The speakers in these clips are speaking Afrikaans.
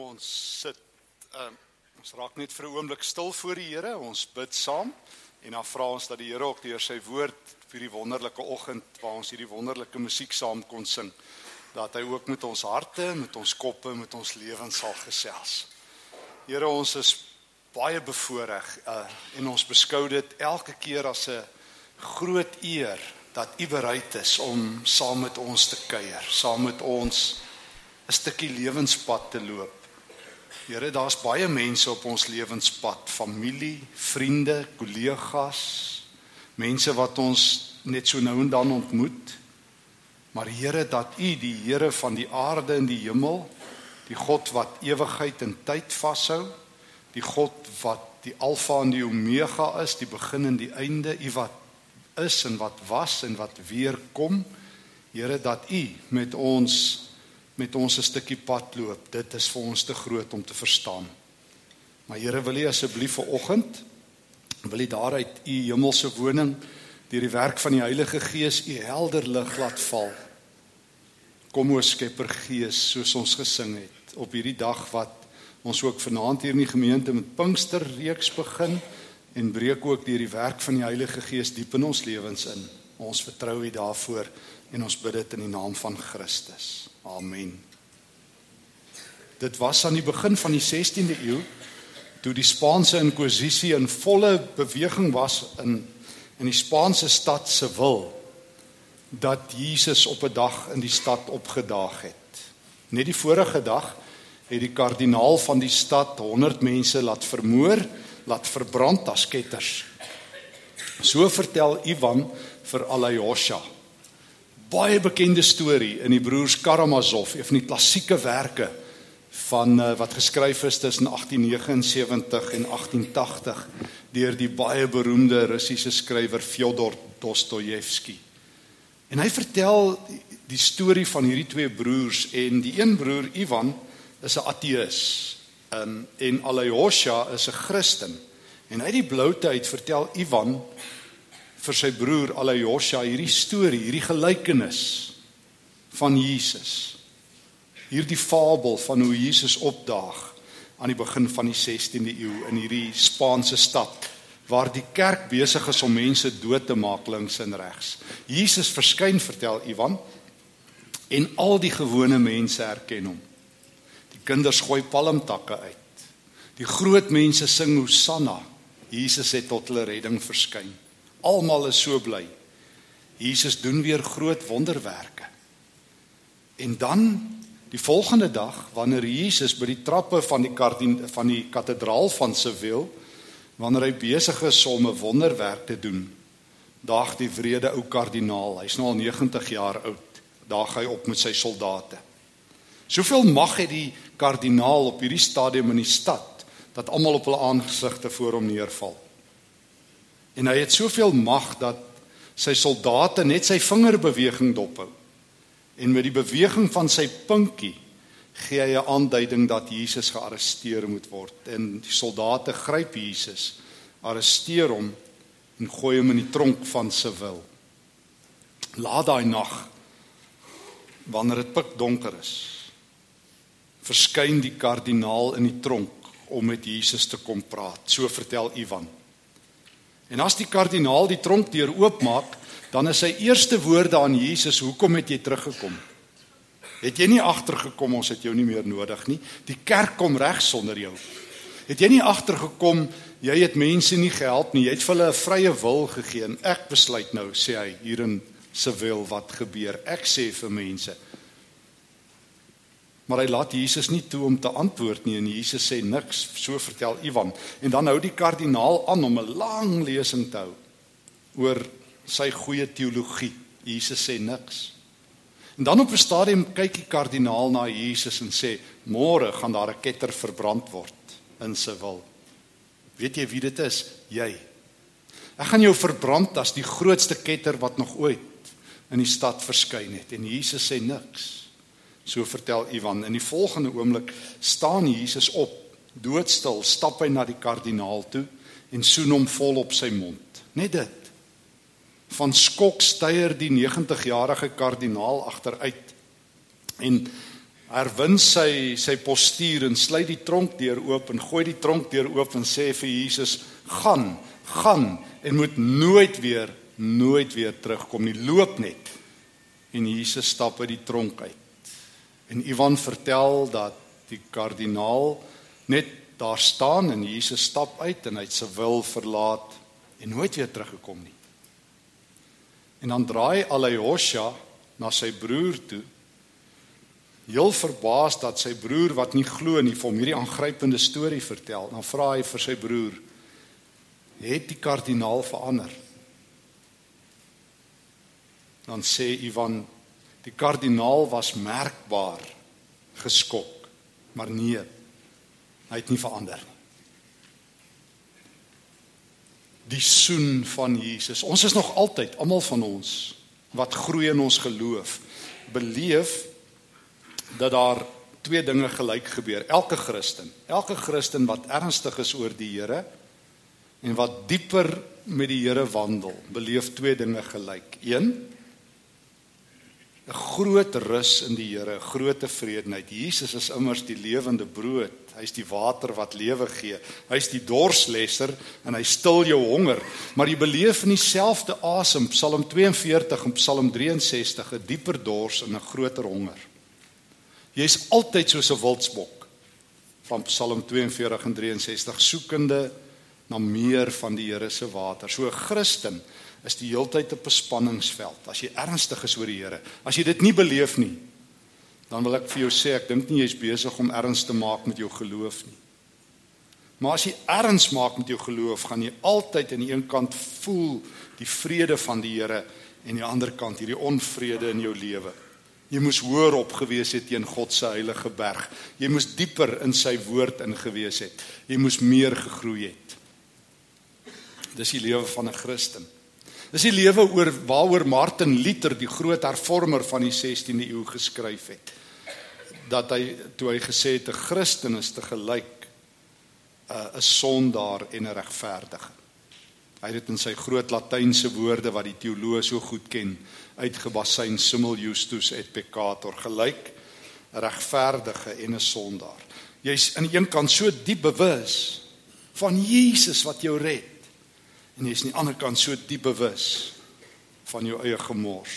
kom ons sit um, ons raak net vir 'n oomblik stil voor die Here. Ons bid saam en dan vra ons dat die Here ook deur sy woord vir die wonderlike oggend waar ons hierdie wonderlike musiek saam kon sing, dat hy ook met ons harte, met ons koppe, met ons lewens sal gesels. Here, ons is baie bevoorreg uh, en ons beskou dit elke keer as 'n groot eer dat U bereid is om saam met ons te kuier, saam met ons 'n stukkie lewenspad te loop. Here, daar's baie mense op ons lewenspad, familie, vriende, kollegas, mense wat ons net so nou en dan ontmoet. Maar Here, dat U die Here van die aarde en die hemel, die God wat ewigheid en tyd vashou, die God wat die alfa en die omega is, die begin en die einde, U wat is en wat was en wat weer kom. Here, dat U met ons met ons 'n stukkie pad loop. Dit is vir ons te groot om te verstaan. Maar Here, wil U asseblief vanoggend wil U daaruit U hemelse woning deur die werk van die Heilige Gees U helder lig laat val. Kom o Skepper Gees, soos ons gesing het op hierdie dag wat ons ook vanaand hier in die gemeente met Pinkster reeks begin en breek ook deur die werk van die Heilige Gees diep in ons lewens in. Ons vertrou U daarvoor en ons bid dit in die naam van Christus. Amen. Dit was aan die begin van die 16de eeu toe die Spaanse inkwisisie in volle beweging was in in die Spaanse stad Seville dat Jesus op 'n dag in die stad opgedaag het. Net die vorige dag het die kardinaal van die stad 100 mense laat vermoor, laat verbrand as ketters. So vertel Ivan vir Alyosha baie bekende storie in die broers Karamazov, een van die klassieke werke van uh, wat geskryf is tussen 1879 en 1880 deur die baie beroemde Russiese skrywer Fyodor Dostojewski. En hy vertel die storie van hierdie twee broers en die een broer Ivan is 'n ateïs um, en Alyosha is 'n Christen. En uit die bloute uit vertel Ivan vir sy broer Alyosha hierdie storie, hierdie gelykenis van Jesus. Hierdie fabel van hoe Jesus opdaag aan die begin van die 16de eeu in hierdie Spaanse stad waar die kerk besig is om mense dood te maak links en regs. Jesus verskyn, vertel Ivan, en al die gewone mense herken hom. Die kinders gooi palmtakke uit. Die groot mense sing Hosanna. Jesus het tot hulle redding verskyn. Almal is so bly. Jesus doen weer groot wonderwerke. En dan die volgende dag wanneer Jesus by die trappe van die kardin, van die kathedraal van Seville wanneer hy besig is om 'n wonderwerk te doen, daag die wrede ou kardinaal, hy's nou al 90 jaar oud, daag hy op met sy soldate. Soveel mag het die kardinaal op hierdie stadium in die stad dat almal op hulle aangesigte voor hom neerval. En hy het soveel mag dat sy soldate net sy vingerbeweging dophou. En met die beweging van sy pinkie gee hy 'n aanduiding dat Jesus gearresteer moet word. En die soldate gryp Jesus, arresteer hom en gooi hom in die tronk van Seville. Laat daai nag wanneer dit pikdonker is, verskyn die kardinaal in die tronk om met Jesus te kom praat. So vertel Ivan. En as die kardinaal die tronkdeur oopmaak, dan is sy eerste woorde aan Jesus: "Hoekom het jy teruggekom? Het jy nie agtergekom ons het jou nie meer nodig nie? Die kerk kom reg sonder jou. Het jy nie agtergekom jy het mense nie gehelp nie. Jy het vir hulle 'n vrye wil gegee en ek besluit nou, sê hy, hier in Seville wat gebeur. Ek sê vir mense, Maar hy laat Jesus nie toe om te antwoord nie en Jesus sê niks, so vertel Ivan. En dan hou die kardinaal aan om 'n lang lesing te hou oor sy goeie teologie. Jesus sê niks. En dan op 'n stadium kyk die kardinaal na Jesus en sê: "Môre gaan daar 'n ketter verbrand word in sy wil." Weet jy wie dit is? Jy. Ek gaan jou verbrand as die grootste ketter wat nog ooit in die stad verskyn het. En Jesus sê niks. So vertel Ivan in die volgende oomblik staan Jesus op, doodstil, stap hy na die kardinaal toe en soen hom vol op sy mond. Net dit. Van skok styer die 90-jarige kardinaal agteruit en herwin sy sy postuur en sluit die tronkdeur oop en gooi die tronkdeur oop en sê vir Jesus: "Gaan, gaan en moet nooit weer nooit weer terugkom nie. Loop net." En Jesus stap uit die tronk uit. En Ivan vertel dat die kardinaal net daar staan en Jesus stap uit en hy het sy wil verlaat en nooit weer teruggekom nie. En dan draai Alayosha na sy broer toe heel verbaas dat sy broer wat nie glo nie vir hom hierdie aangrypende storie vertel. Dan vra hy vir sy broer: "Het die kardinaal verander?" Dan sê Ivan: "Die kardinaal was merkbaar geskok, maar nee, hy het nie verander nie." Die soen van Jesus. Ons is nog altyd almal van ons wat groei in ons geloof beleef dat daar twee dinge gelyk gebeur. Elke Christen, elke Christen wat ernstig is oor die Here en wat dieper met die Here wandel, beleef twee dinge gelyk. 1 'n groot rus in die Here, groot tevredenheid. Jesus is immers die lewende brood. Hy's die water wat lewe gee. Hy's die dorslesser en hy stil jou honger. Maar jy beleef in dieselfde asem, Psalm 42 en Psalm 63, 'n dieper dors en 'n groter honger. Jy's altyd soos 'n wildsbok van Psalm 42 en 63 soekende na meer van die Here se water. So 'n Christen is die heeltyd op 'n spanningsveld. As jy ernstig is oor die Here, as jy dit nie beleef nie, dan wil ek vir jou sê ek dink nie jy's besig om erns te maak met jou geloof nie. Maar as jy erns maak met jou geloof, gaan jy altyd aan die een kant voel die vrede van die Here en aan die ander kant hierdie onvrede in jou lewe. Jy moes hoër op gewees het teen God se heilige berg. Jy moes dieper in sy woord ingewees het. Jy moes meer gegroei het. Dis die lewe van 'n Christen. Dis die lewe oor waaroor Martin Luther, die groot hervormer van die 16de eeu geskryf het. Dat hy toe hy gesê het 'n Christen is te gelyk 'n sondaar en 'n regverdige. Hy het dit in sy groot latynse woorde wat die teoloë so goed ken uitgebasyn simul justus et peccator gelyk regverdige en 'n sondaar. Jy's aan die een kant so diep bewus van Jesus wat jou red en jy's aan die ander kant so diep bewus van jou eie gemors,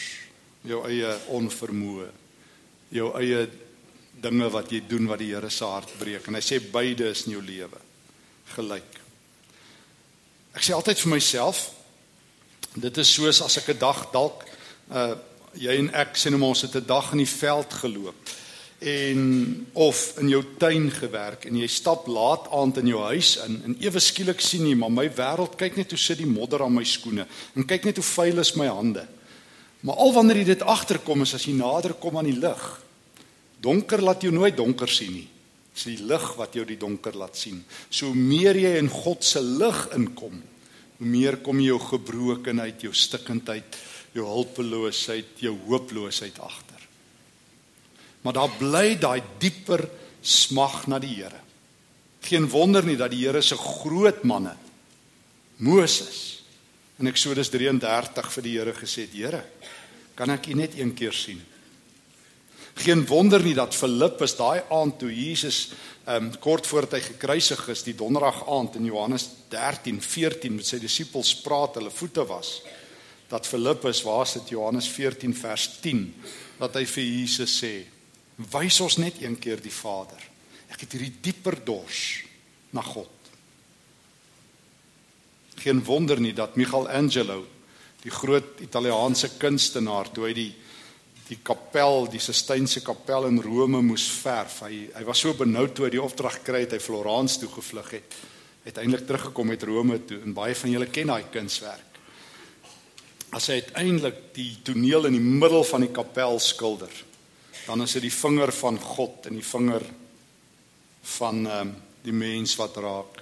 jou eie onvermoë, jou eie dinge wat jy doen wat die Here se hart breek en hy sê beide is in jou lewe gelyk. Ek sê altyd vir myself dit is soos as ek 'n dag dalk uh jy en ek sien hom ons het 'n dag in die veld geloop en of in jou tuin gewerk en jy stap laat aand in jou huis in en ewe skielik sien jy maar my wêreld kyk net hoe sit die modder aan my skoene en kyk net hoe vuil is my hande. Maar al wanneer jy dit agterkom is as jy nader kom aan die lig. Donker laat jou nooit donker sien nie. Dis die lig wat jou die donker laat sien. So meer jy in God se lig inkom, hoe meer kom jy jou gebrokenheid, jou stikkindheid jou hulpeloosheid, jou hooploosheid agter. Maar daar bly daai dieper smag na die Here. Geen wonder nie dat die Here se groot manne Moses in Eksodus 33 vir die Here gesê het: "Here, kan ek U net een keer sien?" Geen wonder nie dat Filippus daai aand toe Jesus um kort voor hy gekruisig is, die donderdag aand in Johannes 13:14 met sy disippels praat, hulle voete was dat Filippus waar sit Johannes 14 vers 10 dat hy vir Jesus sê wys ons net een keer die Vader. Ek het hierdie dieper dors na God. Geen wonder nie dat Michelangelo die groot Italiaanse kunstenaar toe hy die die kapel die Sistynse kapel in Rome moes verf hy hy was so benoud toe hy die opdrag gekry het hy Florence toe gevlug het uiteindelik teruggekom het Rome toe en baie van julle ken daai kunswerk as hy uiteindelik die toneel in die middel van die kapel skilder, dan is dit die vinger van God en die vinger van ehm um, die mens wat raak.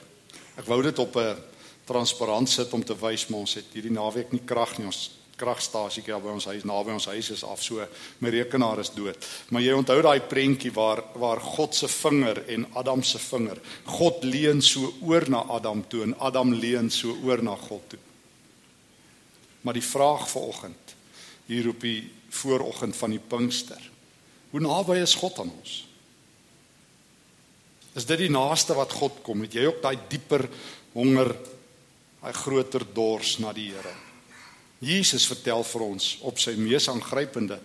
Ek wou dit op 'n transparant sit om te wys maar ons het hierdie naweek nie krag nie. Ons kragstasie hier by ons huis naby ons huis is af. So my rekenaar is dood. Maar jy onthou daai prentjie waar waar God se vinger en Adam se vinger. God leun so oor na Adam toe en Adam leun so oor na God toe. Maar die vraag vanoggend hier op die vooroggend van die Pinkster Hoe naby is God aan ons? Is dit die naaste wat God kom? Het jy ook daai dieper honger, daai groter dors na die Here? Jesus vertel vir ons op sy mees aangrypende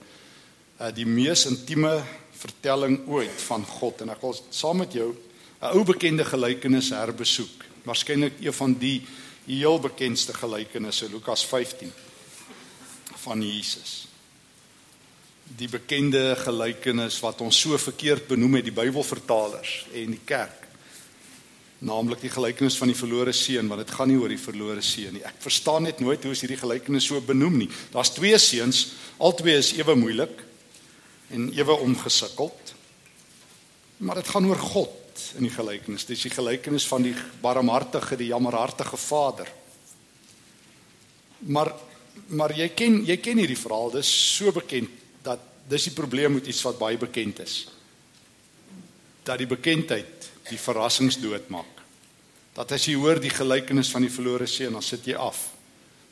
uh die mees intieme vertelling ooit van God en ek wil saam met jou 'n ou bekende gelykenis herbesoek. Waarskynlik een van die heel bekendste gelykenisse Lukas 15 van Jesus die bekende gelykenis wat ons so verkeerd benoem het die Bybelvertalers en die kerk. Naamlik die gelykenis van die verlore seun, want dit gaan nie oor die verlore seun nie. Ek verstaan net nooit hoe is hierdie gelykenis so benoem nie. Daar's twee seuns, albei is ewe moeilik en ewe omgesukkeld. Maar dit gaan oor God in die gelykenis. Dis die gelykenis van die barmhartige, die jammerhartige Vader. Maar maar jy ken jy ken hierdie verhaal, dis so bekend dis die probleem met iets wat baie bekend is. Dat die bekendheid die verrassings doodmaak. Dat as jy hoor die gelykenis van die verlore seun, dan sit jy af.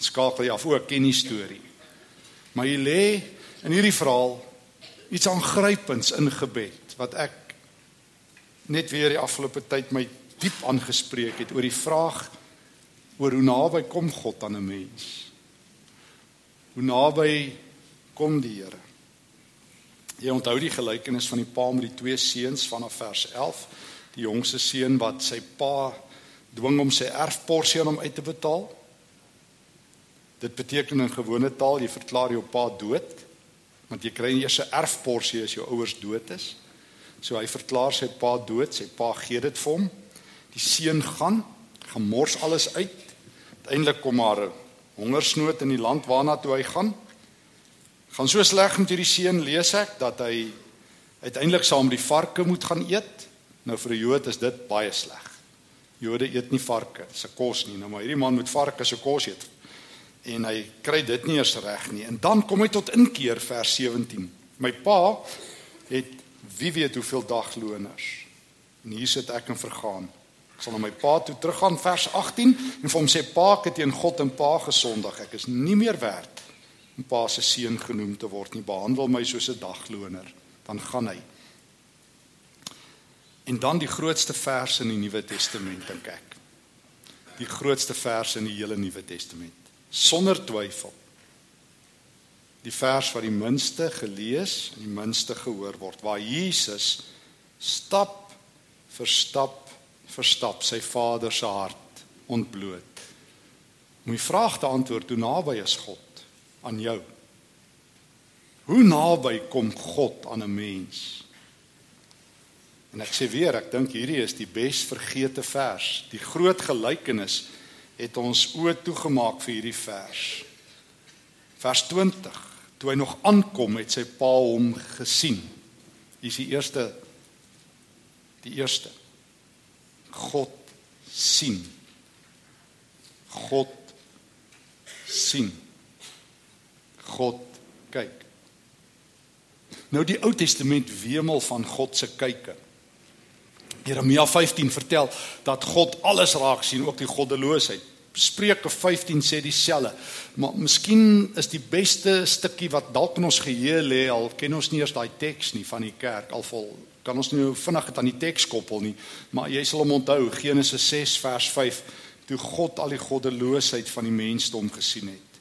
Skakel jy af, o, ken die storie. Maar jy lê in hierdie verhaal iets aangrypends in gebed wat ek net weer die afgelope tyd my diep aangespreek het oor die vraag oor hoe naby kom God aan 'n mens? Hoe naby kom die Here? Jy onthou die gelykenis van die pa met die twee seuns vanaf vers 11. Die jongste seun wat sy pa dwing om sy erfporsie aan hom uit te betaal. Dit beteken in gewone taal jy verklaar jou pa dood want jy kry eers 'n erfporsie as jou ouers dood is. So hy verklaar sy pa dood, sy pa gee dit vir hom. Die seun gaan, gemors alles uit. Uiteindelik kom maar 'n hongersnood in die land waarna toe hy gaan gaan so sleg met hierdie seun lees ek dat hy uiteindelik saam met die varke moet gaan eet. Nou vir 'n Jood is dit baie sleg. Jode eet nie varke se kos nie. Nou maar hierdie man moet varke se kos eet. En hy kry dit nie eers reg nie. En dan kom hy tot inkeer vers 17. My pa het wie weet hoeveel dagloners. En hier sit ek en vergaan. Ek sal na my pa toe teruggaan vers 18 en vir hom sê pa ek het teen God en pa gesondig. Ek is nie meer werd om pa se seun genoem te word nie. Behandel my soos 'n dagloner. Dan gaan hy. En dan die grootste vers in die Nuwe Testament dink ek. Die grootste vers in die hele Nuwe Testament. Sonder twyfel. Die vers wat die minste gelees en die minste gehoor word waar Jesus stap vir stap vir stap sy Vader se hart ontbloot. Om die vraag te antwoord hoe naby is God? Aan jou. Hoe naby kom God aan 'n mens? En ek sê weer, ek dink hierdie is die bes vergete vers. Die groot gelykenis het ons oë toegemaak vir hierdie vers. Vers 20. Toe hy nog aankom, het sy pa hom gesien. Dis die eerste die eerste. God sien. God sien. God kyk. Nou die Ou Testament wemel van God se kyke. Jeremia 15 vertel dat God alles raak sien, ook die goddeloosheid. Spreuke 15 sê dieselfde. Maar miskien is die beste stukkie wat dalk in ons geheue lê al ken ons nie eers daai teks nie van die kerk al vol kan ons nou vinnig dit aan die teks koppel nie, maar jy sal hom onthou Genesis 6 vers 5 toe God al die goddeloosheid van die mensdom gesien het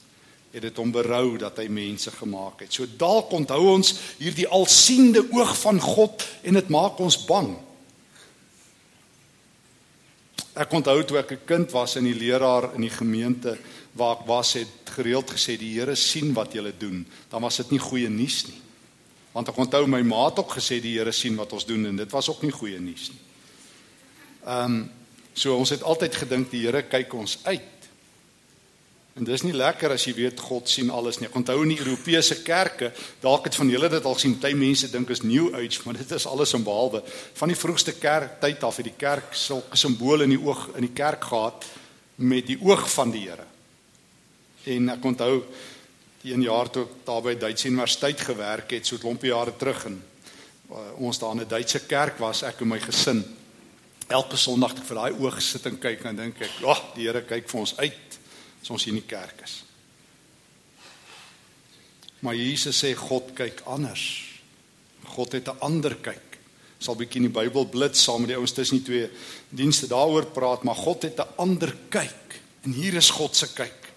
het dit hom berou dat hy mense gemaak het. So dalk onthou ons hierdie alsiende oog van God en dit maak ons bang. Ek onthou toe ek 'n kind was en die leraar in die gemeente waar ek was het gereeld gesê die Here sien wat jy doen. Dan was dit nie goeie nuus nie. Want ek onthou my ma het ook gesê die Here sien wat ons doen en dit was ook nie goeie nuus nie. Ehm um, so ons het altyd gedink die Here kyk ons uit. En dis nie lekker as jy weet God sien alles nie. Ek onthou in die Europese kerke, dalk het van julle dit al sien, baie mense dink is new age, maar dit is alles in behalwe van die vroegste kerk tyd af het die kerk sulke simbole in die oog in die kerk gehad met die oog van die Here. En ek onthou die een jaar toe daar by Duitse Universiteit gewerk het, so 'n klompie jare terug en uh, ons daar in 'n Duitse kerk was, ek en my gesin. Elke Sondag ek vir daai oog sit en kyk en dink ek, "Ag, oh, die Here kyk vir ons uit." As ons hier in die kerk is. Maar Jesus sê God kyk anders. God het 'n ander kyk. Sal bietjie in die Bybel blits saam met die ouens tussen die twee dienste daaroor praat, maar God het 'n ander kyk. En hier is God se kyk.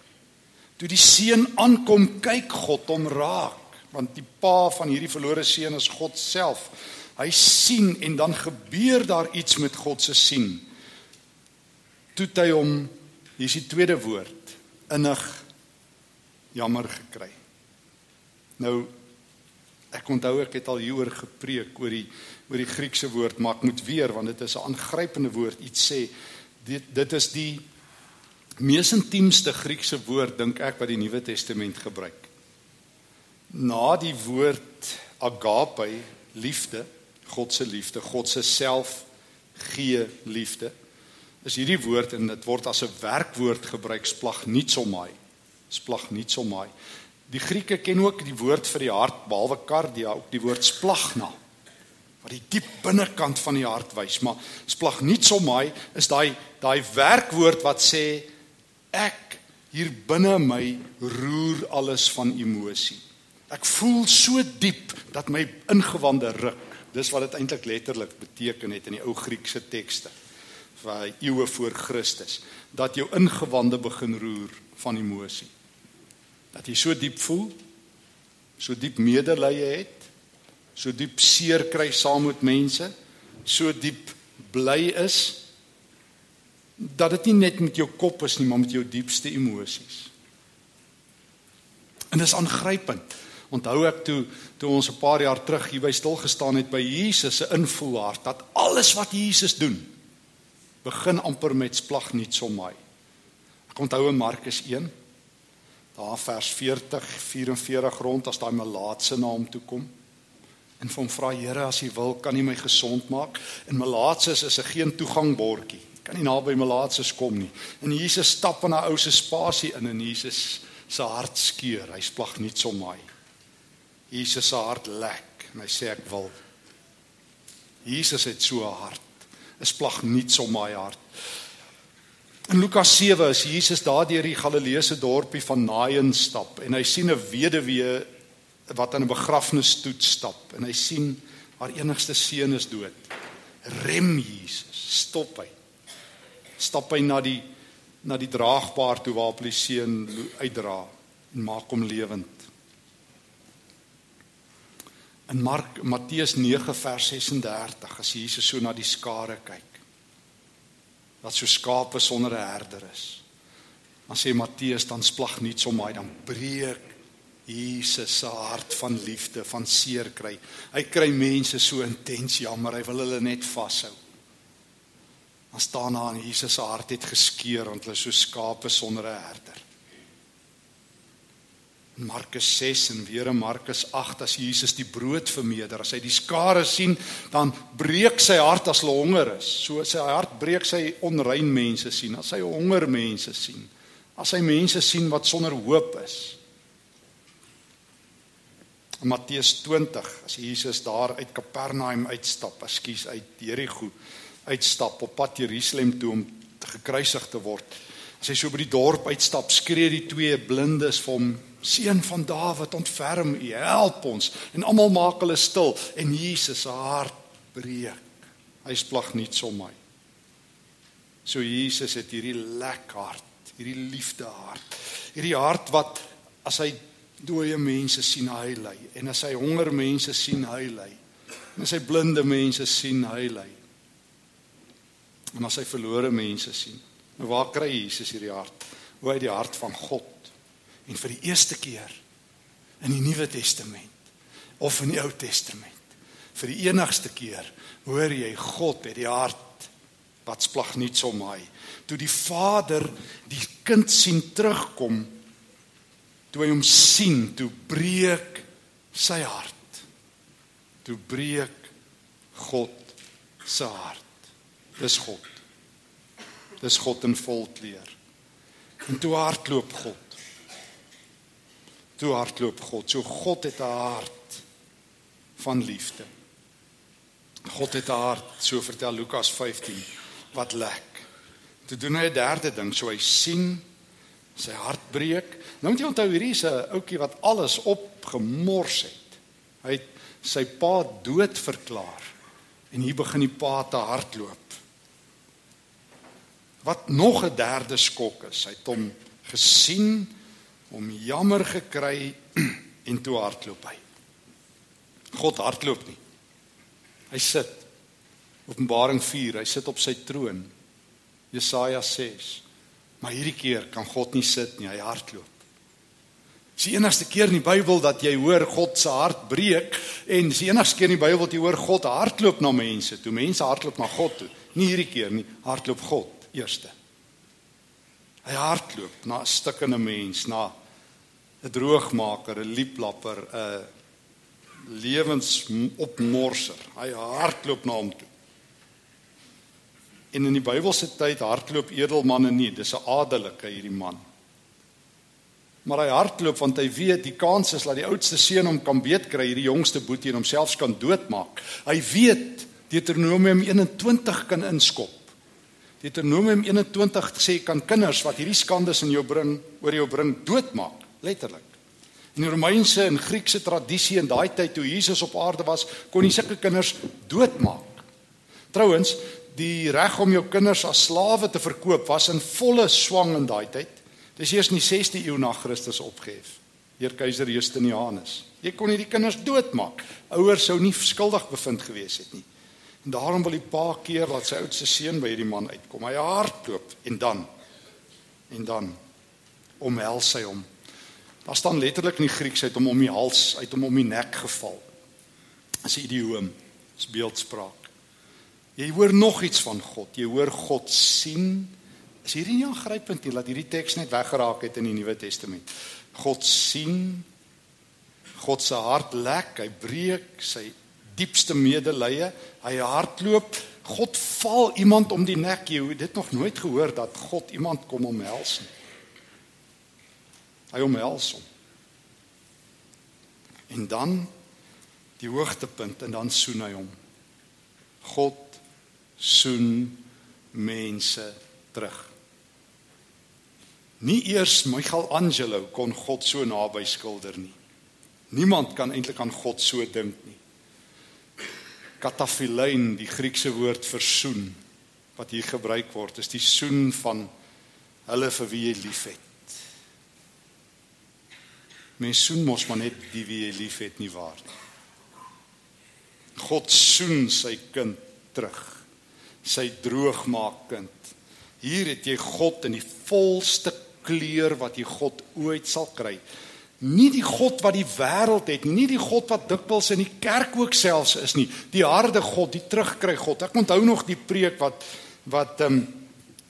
Toe die seun aankom, kyk God hom raak, want die pa van hierdie verlore seun is God self. Hy sien en dan gebeur daar iets met God se sien. Toe hy hom hier is die tweede woord innig jammer gekry. Nou ek onthou ek het al hieroor gepreek oor die oor die Griekse woord, maar ek moet weer want dit is 'n aangrypende woord. Iets sê dit dit is die mees intiemste Griekse woord dink ek wat die Nuwe Testament gebruik. Na die woord agape, liefde, God se liefde, God se self gee liefde. Is hierdie woord en dit word as 'n werkwoord gebruik splagnietsomai. Splagnietsomai. Die Grieke ken ook die woord vir die hart behalwe kardia ook die woord splagna wat die diep binnekant van die hart wys maar splagnietsomai is daai daai werkwoord wat sê ek hier binne my roer alles van emosie ek voel so diep dat my ingewande ruk dis wat dit eintlik letterlik beteken het in die ou Griekse tekste vir eeue voor Christus dat jou ingewande begin roer van emosie dat jy so diep voel, so diep medelee het, so diep seer kry saam met mense, so diep bly is dat dit nie net met jou kop is nie, maar met jou diepste emosies. En dit is aangrypend. Onthou ek toe toe ons 'n paar jaar terug hier by stil gestaan het by Jesus se invoelhart dat alles wat Jesus doen begin amper met splag nie somai. Ek onthou in Markus 1 daar vers 40 44 rond as daai malaatse na hom toe kom en van vra Here as u wil kan u my gesond maak? En malaatses is 'n geen toegangbordjie. Kan nie naby malaatses kom nie. En Jesus stap in 'n ou se spasie in en Jesus se hart skeur. Hy splag nie somai Jesus se hart lek en hy sê ek wil. Jesus het so 'n hart 'n splag nie somai hart In Lukas 7 is Jesus daar deur die Galileese dorpie van Nain stap en hy sien 'n weduwee wat aan 'n begrafnisstoet stap en hy sien haar enigste seun is dood. Rem Jesus, stop hy. Stap hy na die na die draagbaar toe waar hy seun uitdra en maak hom lewend. In Mark Matteus 9 vers 36 as Jesus so na die skare kyk wat so skape sonder 'n herder is. Dan sê Matteus dan splag nie som hy dan breek Jesus se hart van liefde, van seer kry. Hy kry mense so intens jammer, hy wil hulle net vashou. Dan staan daar aan Jesus se hart het geskeur want hulle so skape sonder 'n herder. Markus 6 en weer in Markus 8 as Jesus die brood vermeerder, as hy die skare sien, dan breek sy hart as hulle honger is. So sy hart breek sy onrein mense sien, as hy honger mense sien. As hy mense sien wat sonder hoop is. In Matteus 20, as Jesus daar uit Kapernaum uitstap, ekskuus uit Jerigo uitstap op pad Jerusalem toe om gekruisig te word. As hy so by die dorp uitstap, skree die twee blindes vir hom seun van Dawid, ontferm U, help ons. En almal maak hulle stil en Jesus se hart breek. Hy splag nie som my. So Jesus het hierdie lekker hart, hierdie liefde hart. Hierdie hart wat as hy dooie mense sien ly en as hy honger mense sien ly. En as hy blinde mense sien ly. En as hy verlore mense sien. Nou waar kry Jesus hierdie hart? Hoe hy die hart van God en vir die eerste keer in die Nuwe Testament of in die Ou Testament vir die enigste keer hoor jy God het die hart wat splag nie som hy toe die Vader die kind sien terugkom toe hy hom sien toe breek sy hart. Toe breek God se hart. Dis God. Dis God in volkleur en toe hardloop God toe hardloop God. So God het 'n hart van liefde. God het 'n hart, so vertel Lukas 15, wat lek. Toe doen hy 'n derde ding, so hy sien sy hart breek. Nou moet jy onthou hierdie is 'n ouetjie wat alles opgemors het. Hy het sy pa dood verklaar en hier begin die pa te hardloop. Wat nog 'n derde skok is, hy het hom gesien, hom jammer gekry en toe hardloop hy. God hardloop nie. Hy sit. Openbaring 4, hy sit op sy troon. Jesaja 6. Maar hierdie keer kan God nie sit nie, hy hardloop. Dis die enigste keer in die Bybel dat jy hoor God se hart breek en dis die enigste keer in die Bybel wat jy hoor God hardloop na mense. Toe mense hardloop na God toe. Nie hierdie keer nie, hardloop God eerste. Hy hardloop na 'n stikkende mens, na 'n droogmaker, 'n lieplapper, 'n lewensopmorser. Hy hardloop na hom toe. En in die Bybelse tyd hardloop edelmanne nie, dis 'n adelike hierdie man maar hy hardloop want hy weet die kans is dat die oudste seun hom kan beetkry, hierdie jongste boetie en homself kan doodmaak. Hy weet Deuteronomium 21 kan inskop. Deuteronomium 21 sê kan kinders wat hierdie skandes in jou bring oor jou bring doodmaak, letterlik. In die Romeinse en Griekse tradisie in daai tyd toe Jesus op aarde was, kon jy sulke kinders doodmaak. Trouwens, die reg om jou kinders as slawe te verkoop was in volle swang in daai tyd. Dis eers in die 6de eeu na Christus opgehef deur keiser Justinianus. Jy kon hierdie kinders doodmaak. Ouers sou nie skuldig bevind gewees het nie. En daarom wil die pa keer dat sy oudste seun by hierdie man uitkom. Hy hardloop en dan en dan omhels hy hom. Daar staan letterlik in die Grieks uit om om die hals, uit om om die nek geval. Dis 'n idioom, dis beeldspraak. Jy hoor nog iets van God. Jy hoor God sien Is hierdie nie aangrypend nie dat hierdie teks net weggeraak het in die Nuwe Testament? God sien God se hart lek, hy breek sy diepste medelee, hy hardloop, God val iemand om die nek. Jy het dit nog nooit gehoor dat God iemand kom omhels nie. Hy omhels hom. En dan die hoogtepunt en dan soen hy hom. God soen mense terug. Nie eers Michelangelo kon God so naby skilder nie. Niemand kan eintlik aan God so dink nie. Katafilein, die Griekse woord vir soen wat hier gebruik word, is die soen van hulle vir wie jy liefhet. Mens soen mos maar net die wie jy liefhet nie waar nie. God soen sy kind terug. Sy droogmaak kind. Hier het jy God in die volste kleur wat jy God ooit sal kry. Nie die God wat die wêreld het, nie die God wat dikwels in die kerk ook selfs is nie, die harde God, die terugkry God. Ek onthou nog die preek wat wat ehm um,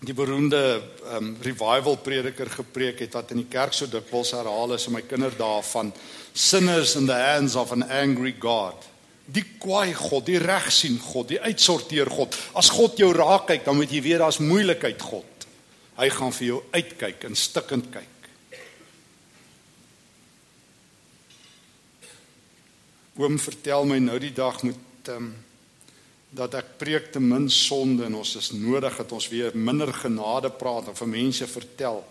die beroemde um, revival prediker gepreek het wat in die kerk so dikwels herhaal is in my kinderdae van sinners in the hands of an angry God. Die kwaai God, die regsien God, die uitsorteer God. As God jou raak kyk, dan moet jy weet daar's moeilikheid God. Hy gaan vir jou uitkyk en stikkend kyk. Oom vertel my nou die dag moet ehm um, dat ek preek te min sonde en ons is nodig dat ons weer minder genade praat en vir mense vertel.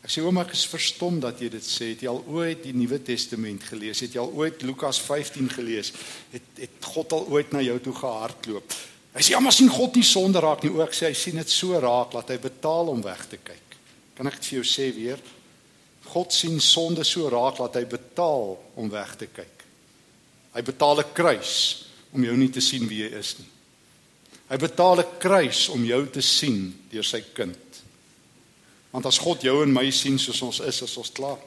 Ek sê oom ek is verstom dat jy dit sê. Het jy al ooit die Nuwe Testament gelees? Het jy al ooit Lukas 15 gelees? Het het God al ooit na jou toe gehardloop? Hy sê almal sien God nie sonde raak nie. Ook sê hy sien dit so raak dat hy betaal om weg te kyk. Kan ek dit vir jou sê weer? God sien sonde so raak dat hy betaal om weg te kyk. Hy betaal 'n kruis om jou nie te sien wie jy is nie. Hy betaal 'n kruis om jou te sien deur sy kind. Want as God jou en my sien soos ons is, is ons klaar.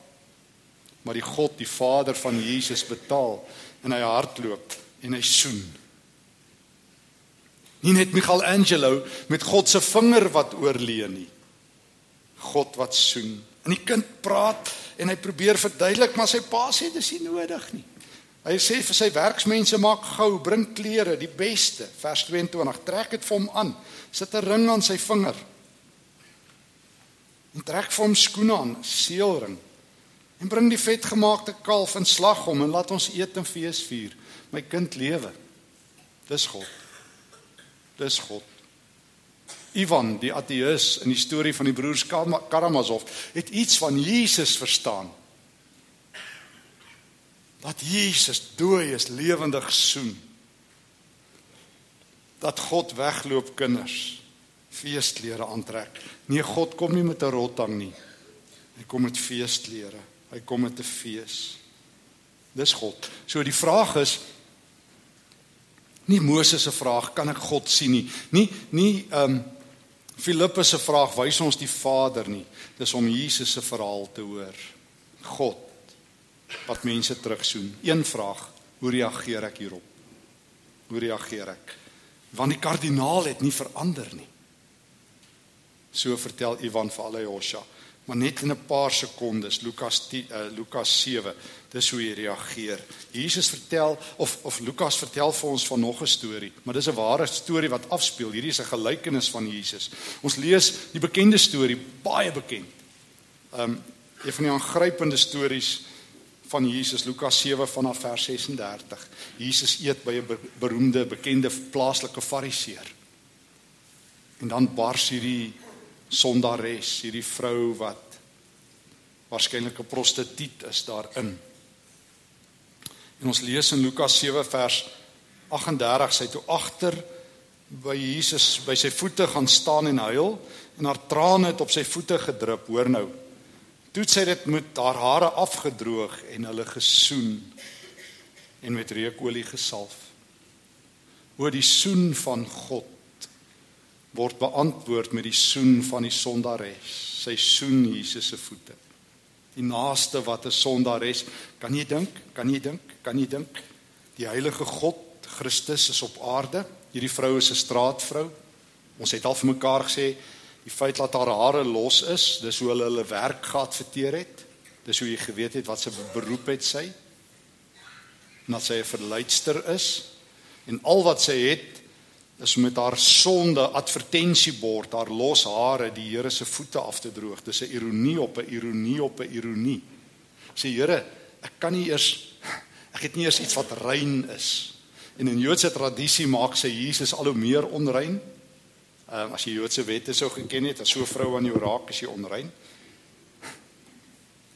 Maar die God, die Vader van Jesus betaal en hy hardloop en hy soen Nie net Michelangelo met God se vinger wat oorleen nie. God wat soen. En die kind praat en hy probeer verduidelik maar sy pa sê dis nie nodig nie. Hy sê vir sy werksmense maak gou, bring klere, die beste. Vers 22, trek dit vir hom aan. Sit 'n ring aan sy vinger. En trek vir hom skoene aan, seelring. En bring die vetgemaakte kalf en slag hom en laat ons eet en fees vier. My kind lewe. Dis God. Dis God. Ivan, die ateïs in die storie van die broers Karamazov, het iets van Jesus verstaan. Dat Jesus dooies lewendig soen. Dat God wegloop kinders feesklere aantrek. Nee, God kom nie met 'n rotang nie. Hy kom met feesklere. Hy kom met 'n fees. Dis God. So die vraag is nie Moses se vraag kan ek God sien nie. Nie nie ehm um, Filippus se vraag wys ons die Vader nie. Dis om Jesus se verhaal te hoor. God wat mense terugsoen. Een vraag, hoe reageer ek hierop? Hoe reageer ek? Want die kardinaal het nie verander nie. So vertel Ivan vir alle Josha, maar net in 'n paar sekondes Lukas 10 uh, Lukas 7, dis hoe hy reageer. Jesus vertel of of Lukas vertel vir ons van nog 'n storie, maar dis 'n ware storie wat afspeel. Hierdie is 'n gelykenis van Jesus. Ons lees die bekende storie, baie bekend. Um een van die aangrypende stories van Jesus Lukas 7 vanaf vers 36. Jesus eet by 'n beroemde bekende plaaslike fariseer. En dan bars hierdie sondares, hierdie vrou wat waarskynlik 'n prostituut is daarin. En ons lees in Lukas 7 vers 38 sy toe agter by Jesus by sy voete gaan staan en huil en haar trane het op sy voete gedrup, hoor nou. Toe sy dit met haar hare afgedroog en hulle gesoen en met reukolie gesalf. Oor die soen van God word beantwoord met die soen van die sondares. Sy soen Jesus se voete. Die naaste wat 'n sondares, kan jy dink? Kan jy dink? Kan jy dink? Die heilige God, Christus is op aarde. Hierdie vrou is 'n straatvrou. Ons het al vir mekaar gesê Die feit dat haar hare los is, dis hoe hulle hulle werk geadverteer het. Dis hoe jy geweet het wat se beroep het sy. En dat sy 'n verleidster is en al wat sy het is met haar sonde advertensiebord, haar los hare die Here se voete af te droog. Dis 'n ironie op 'n ironie op 'n ironie. Sê Here, ek kan nie eers ek het nie eers iets wat rein is. En in Joodse tradisie maak sy Jesus al hoe meer onrein. Ehm um, as jy Joodse wette sou geken het, as so 'n vrou aan jou raak, is jy onrein.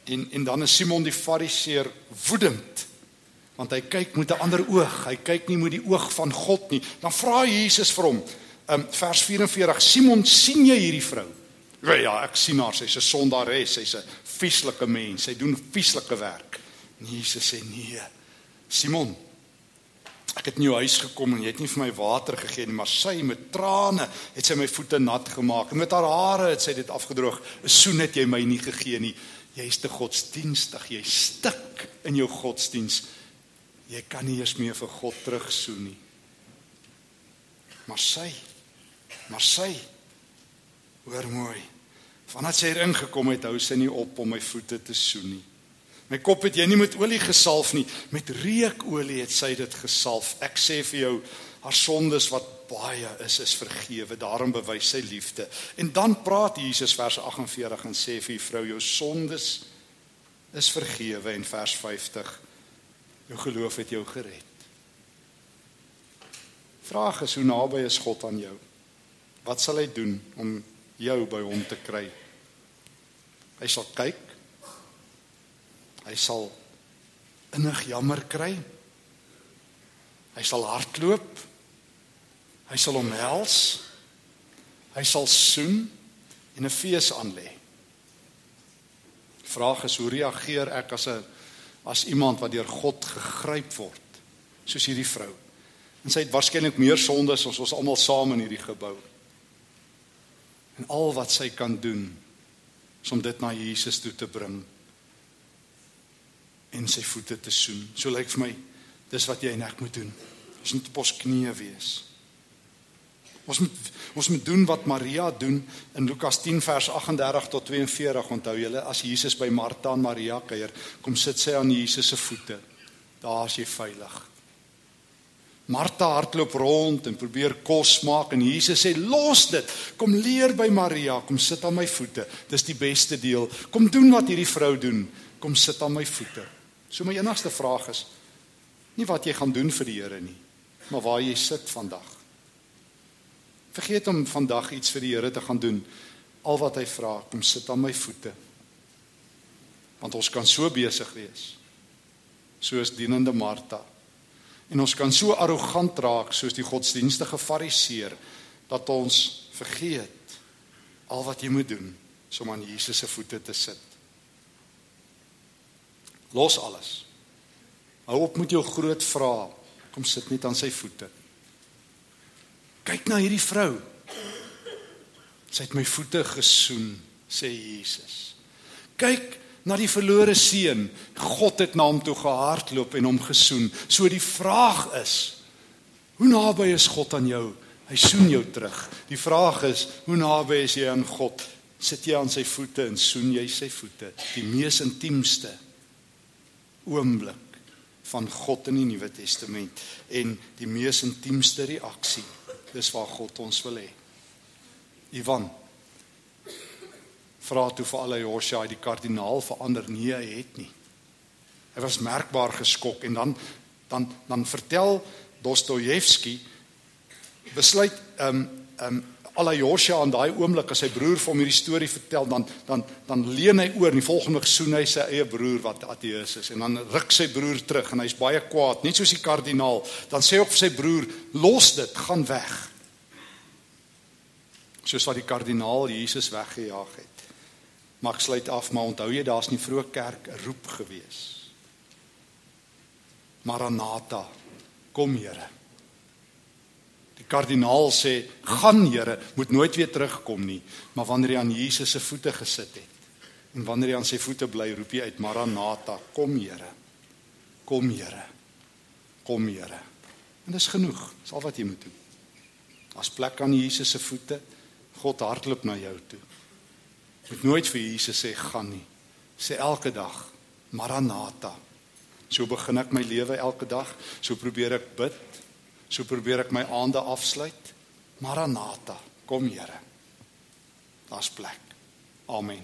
En en dan is Simon die Fariseer woedend want hy kyk met 'n ander oog. Hy kyk nie met die oog van God nie. Dan vra Jesus vir hom, ehm um, vers 44, Simon, sien jy hierdie vrou? Ja, ja, ek sien haar. Sy's 'n sondares, sy's 'n vieslike mens. Sy doen vieslike werk. En Jesus sê nee. Simon, Ek het in jou huis gekom en jy het nie vir my water gegee nie, maar sy met trane het sy my voete nat gemaak en met haar hare het sy dit afgedroog. 'n Soen het jy my nie gegee nie. Jy's te godsdienstig, jy stik in jou godsdiens. Jy kan nie eens meer vir God terugsoen nie. Maar sy, maar sy hoor mooi. Vandat sy erin gekom het, hou sy nie op om my voete te soen nie. My kop het jy nie met olie gesalf nie, met reukolie het sy dit gesalf. Ek sê vir jou, haar sondes wat baie is, is vergewe. Daarom bewys sy liefde. En dan praat Jesus vers 48 en sê vir die vrou, jou sondes is vergewe en vers 50 jou geloof het jou gered. Vraag is hoe naby is God aan jou? Wat sal hy doen om jou by hom te kry? Hy sal kyk Hy sal innig jammer kry. Hy sal hardloop. Hy sal omhels. Hy sal soen en 'n fees aanlê. Vraag is hoe reageer ek as 'n as iemand wat deur God gegryp word soos hierdie vrou. En sy het waarskynlik meer sondes as ons almal saam in hierdie gebou. En al wat sy kan doen is om dit na Jesus toe te bring en sy voete te soen. So lyk vir my dis wat jy en ek moet doen. Ons moet op ons knieë wees. Ons moet ons moet doen wat Maria doen in Lukas 10 vers 38 tot 42. Onthou julle as Jesus by Martha en Maria kuier, kom sit sy aan Jesus se voete. Daar is jy veilig. Martha hardloop rond en probeer kos maak en Jesus sê los dit. Kom leer by Maria, kom sit aan my voete. Dis die beste deel. Kom doen wat hierdie vrou doen. Kom sit aan my voete. So my enigste vraag is nie wat jy gaan doen vir die Here nie, maar waar jy sit vandag. Vergeet om vandag iets vir die Here te gaan doen. Al wat hy vra, kom sit aan my voete. Want ons kan so besig wees soos dienende Martha. En ons kan so arrogant raak soos die godsdienstige fariseer dat ons vergeet al wat jy moet doen om aan Jesus se voete te sit. Los alles. Hou op met jou groot vrae. Kom sit net aan sy voete. Kyk na hierdie vrou. Sy het my voete gesoen, sê Jesus. Kyk na die verlore seun. God het na hom toe gehardloop en hom gesoen. So die vraag is: Hoe naby is God aan jou? Hy soen jou terug. Die vraag is: Hoe naby is jy aan God? Sit jy aan sy voete en soen jy sy voete? Die mees intiemste oomblik van God in die Nuwe Testament en die mees intiemste reaksie. Dis waar God ons wil hê. Ivan vra toe vir alle Josia die kardinaal verander nee hy het nie. Hy was merkbaar geskok en dan dan dan vertel Dostojewski besluit ehm um, ehm um, alle Josia aan daai oomblik as sy broer vir hom hierdie storie vertel dan dan dan leen hy oor en die volgende gesoen hy sy eie broer wat ateïs is en dan ruk sy broer terug en hy's baie kwaad net soos die kardinaal dan sê hy op sy broer los dit gaan weg soos wat die kardinaal Jesus weggejaag het Maar ek sluit af, maar onthou jy daar's nie vroeë kerk roep gewees. Maranatha, kom Here. Kardinaal sê, "Gaan Here, moet nooit weer terugkom nie." Maar wanneer hy aan Jesus se voete gesit het en wanneer hy aan sy voete bly, roep hy uit, "Maranatha, kom Here. Kom Here. Kom Here." En dis genoeg. Dis al wat jy moet doen. As plek aan Jesus se voete, God hardloop na jou toe. Moet nooit vir Jesus sê gaan nie. Sê elke dag Maranatha. So begin ek my lewe elke dag. So probeer ek bid. So probeer ek my aande afsluit. Maranatha. Kom Here. Daar's plek. Amen.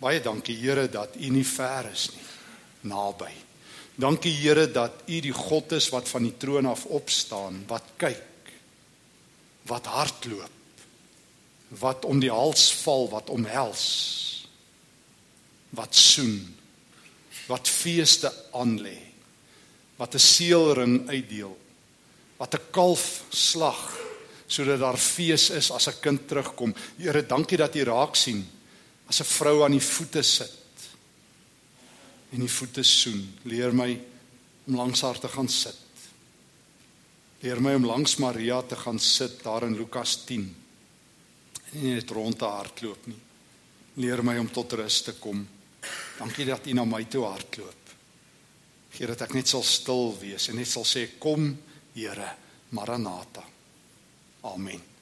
Baie dankie Here dat U nie ver is nie. Naby. Dankie Here dat U die God is wat van die troon af opstaan, wat kyk, wat hardloop wat om die hals val, wat omhels, wat soen, wat feeste aanlê, wat 'n seelring uitdeel, wat 'n kalf slag sodat daar fees is as 'n kind terugkom. Here, dankie dat U raak sien as 'n vrou aan die voete sit en die voete soen. Leer my om langs haar te gaan sit. Leer my om langs Maria te gaan sit daar in Lukas 10 nie net rond te hardloop nie. Leer my om tot rus te kom. Dankie dat U na my toe hardloop. Gee dat ek net sal stil wees en net sal sê kom Here, Maranatha. Amen.